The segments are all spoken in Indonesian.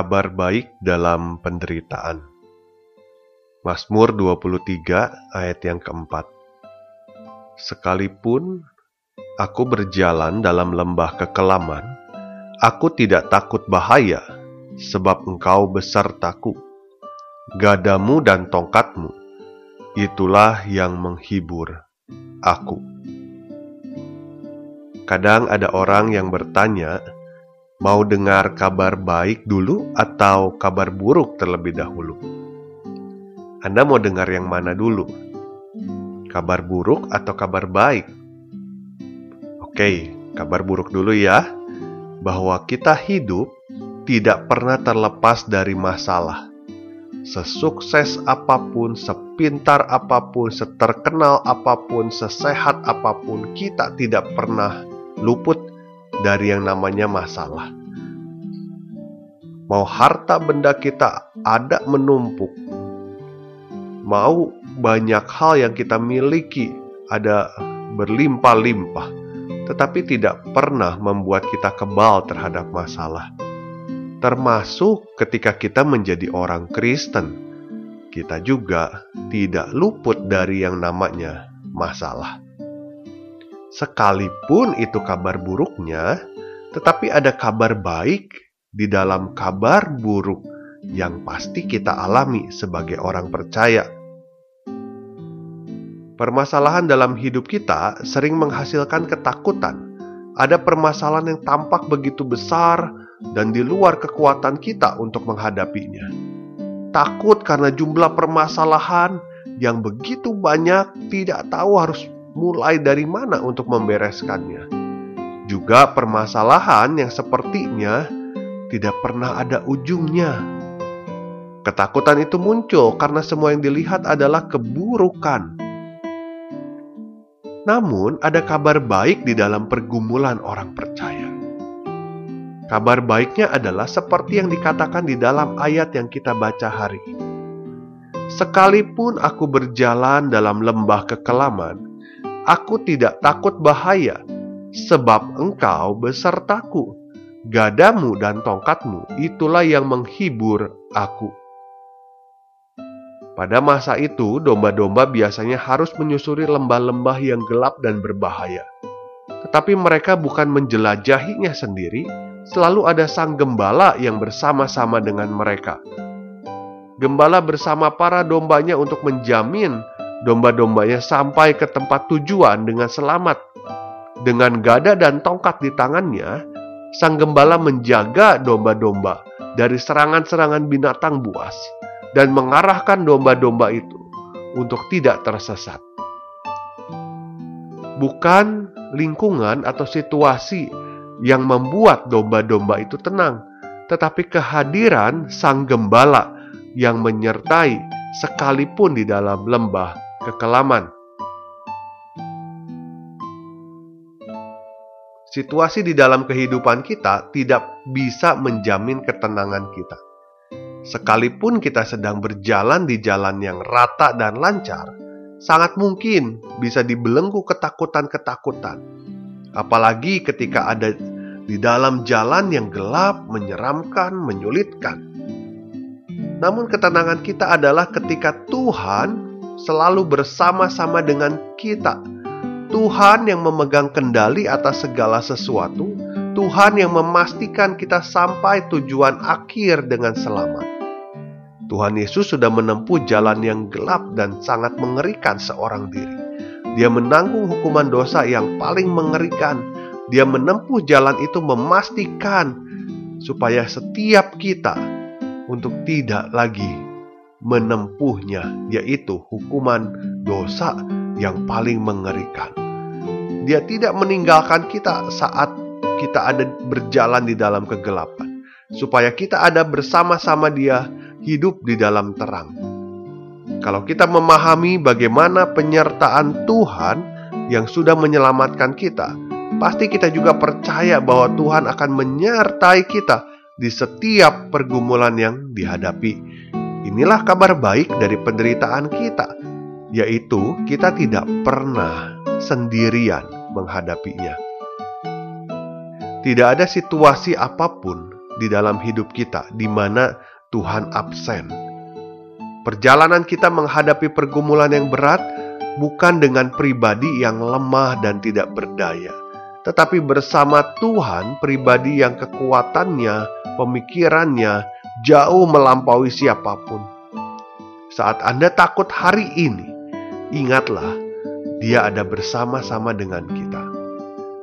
Kabar baik dalam penderitaan. Mazmur 23 ayat yang keempat. Sekalipun aku berjalan dalam lembah kekelaman, aku tidak takut bahaya, sebab engkau besertaku. Gadamu dan tongkatmu, itulah yang menghibur aku. Kadang ada orang yang bertanya, Mau dengar kabar baik dulu atau kabar buruk terlebih dahulu? Anda mau dengar yang mana dulu? Kabar buruk atau kabar baik? Oke, kabar buruk dulu ya. Bahwa kita hidup tidak pernah terlepas dari masalah. Sesukses apa pun, sepintar apa pun, seterkenal apa pun, sesehat apa pun, kita tidak pernah luput dari yang namanya masalah. Mau harta benda kita ada menumpuk, mau banyak hal yang kita miliki ada berlimpah-limpah, tetapi tidak pernah membuat kita kebal terhadap masalah. Termasuk ketika kita menjadi orang Kristen, kita juga tidak luput dari yang namanya masalah. Sekalipun itu kabar buruknya, tetapi ada kabar baik di dalam kabar buruk yang pasti kita alami sebagai orang percaya. Permasalahan dalam hidup kita sering menghasilkan ketakutan. Ada permasalahan yang tampak begitu besar dan di luar kekuatan kita untuk menghadapinya. Takut karena jumlah permasalahan yang begitu banyak, tidak tahu harus mulai dari mana untuk membereskannya. Juga permasalahan yang sepertinya tidak pernah ada ujungnya. Ketakutan itu muncul karena semua yang dilihat adalah keburukan. Namun, ada kabar baik di dalam pergumulan orang percaya. Kabar baiknya adalah seperti yang dikatakan di dalam ayat yang kita baca hari ini. Sekalipun aku berjalan dalam lembah kekelaman, Aku tidak takut bahaya, sebab engkau besertaku. Gadamu dan tongkatmu itulah yang menghibur aku. Pada masa itu, domba-domba biasanya harus menyusuri lembah-lembah yang gelap dan berbahaya. Tetapi mereka bukan menjelajahinya sendiri, selalu ada sang gembala yang bersama-sama dengan mereka. Gembala bersama para dombanya untuk menjamin domba-dombanya sampai ke tempat tujuan dengan selamat. Dengan gada dan tongkat di tangannya, sang gembala menjaga domba-domba dari serangan-serangan binatang buas dan mengarahkan domba-domba itu untuk tidak tersesat. Bukan lingkungan atau situasi yang membuat domba-domba itu tenang, tetapi kehadiran sang gembala yang menyertai sekalipun di dalam lembah kekelaman. Situasi di dalam kehidupan kita tidak bisa menjamin ketenangan kita. Sekalipun kita sedang berjalan di jalan yang rata dan lancar, sangat mungkin bisa dibelenggu ketakutan-ketakutan. Apalagi ketika ada di dalam jalan yang gelap, menyeramkan, menyulitkan. Namun, ketenangan kita adalah ketika Tuhan selalu bersama-sama dengan kita. Tuhan yang memegang kendali atas segala sesuatu, Tuhan yang memastikan kita sampai tujuan akhir dengan selamat. Tuhan Yesus sudah menempuh jalan yang gelap dan sangat mengerikan seorang diri. Dia menanggung hukuman dosa yang paling mengerikan. Dia menempuh jalan itu memastikan supaya setiap kita untuk tidak lagi menempuhnya, yaitu hukuman dosa yang paling mengerikan. Dia tidak meninggalkan kita saat kita ada berjalan di dalam kegelapan, supaya kita ada bersama-sama Dia hidup di dalam terang. Kalau kita memahami bagaimana penyertaan Tuhan yang sudah menyelamatkan kita, pasti kita juga percaya bahwa Tuhan akan menyertai kita di setiap pergumulan yang dihadapi. Inilah kabar baik dari penderitaan kita, yaitu kita tidak pernah sendirian menghadapinya. Tidak ada situasi apa pun di dalam hidup kita di mana Tuhan absen. Perjalanan kita menghadapi pergumulan yang berat bukan dengan pribadi yang lemah dan tidak berdaya, tetapi bersama Tuhan, pribadi yang kekuatannya, pemikirannya jauh melampaui siapa pun. Saat Anda takut hari ini, ingatlah Dia ada bersama-sama dengan kita.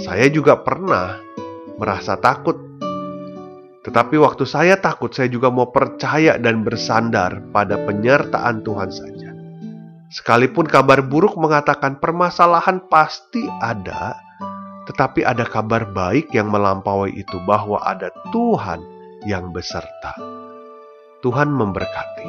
Saya juga pernah merasa takut. Tetapi waktu saya takut, saya juga mau percaya dan bersandar pada penyertaan Tuhan saja. Sekalipun kabar buruk mengatakan permasalahan pasti ada, tetapi ada kabar baik yang melampaui itu bahwa ada Tuhan yang beserta. Tuhan memberkati.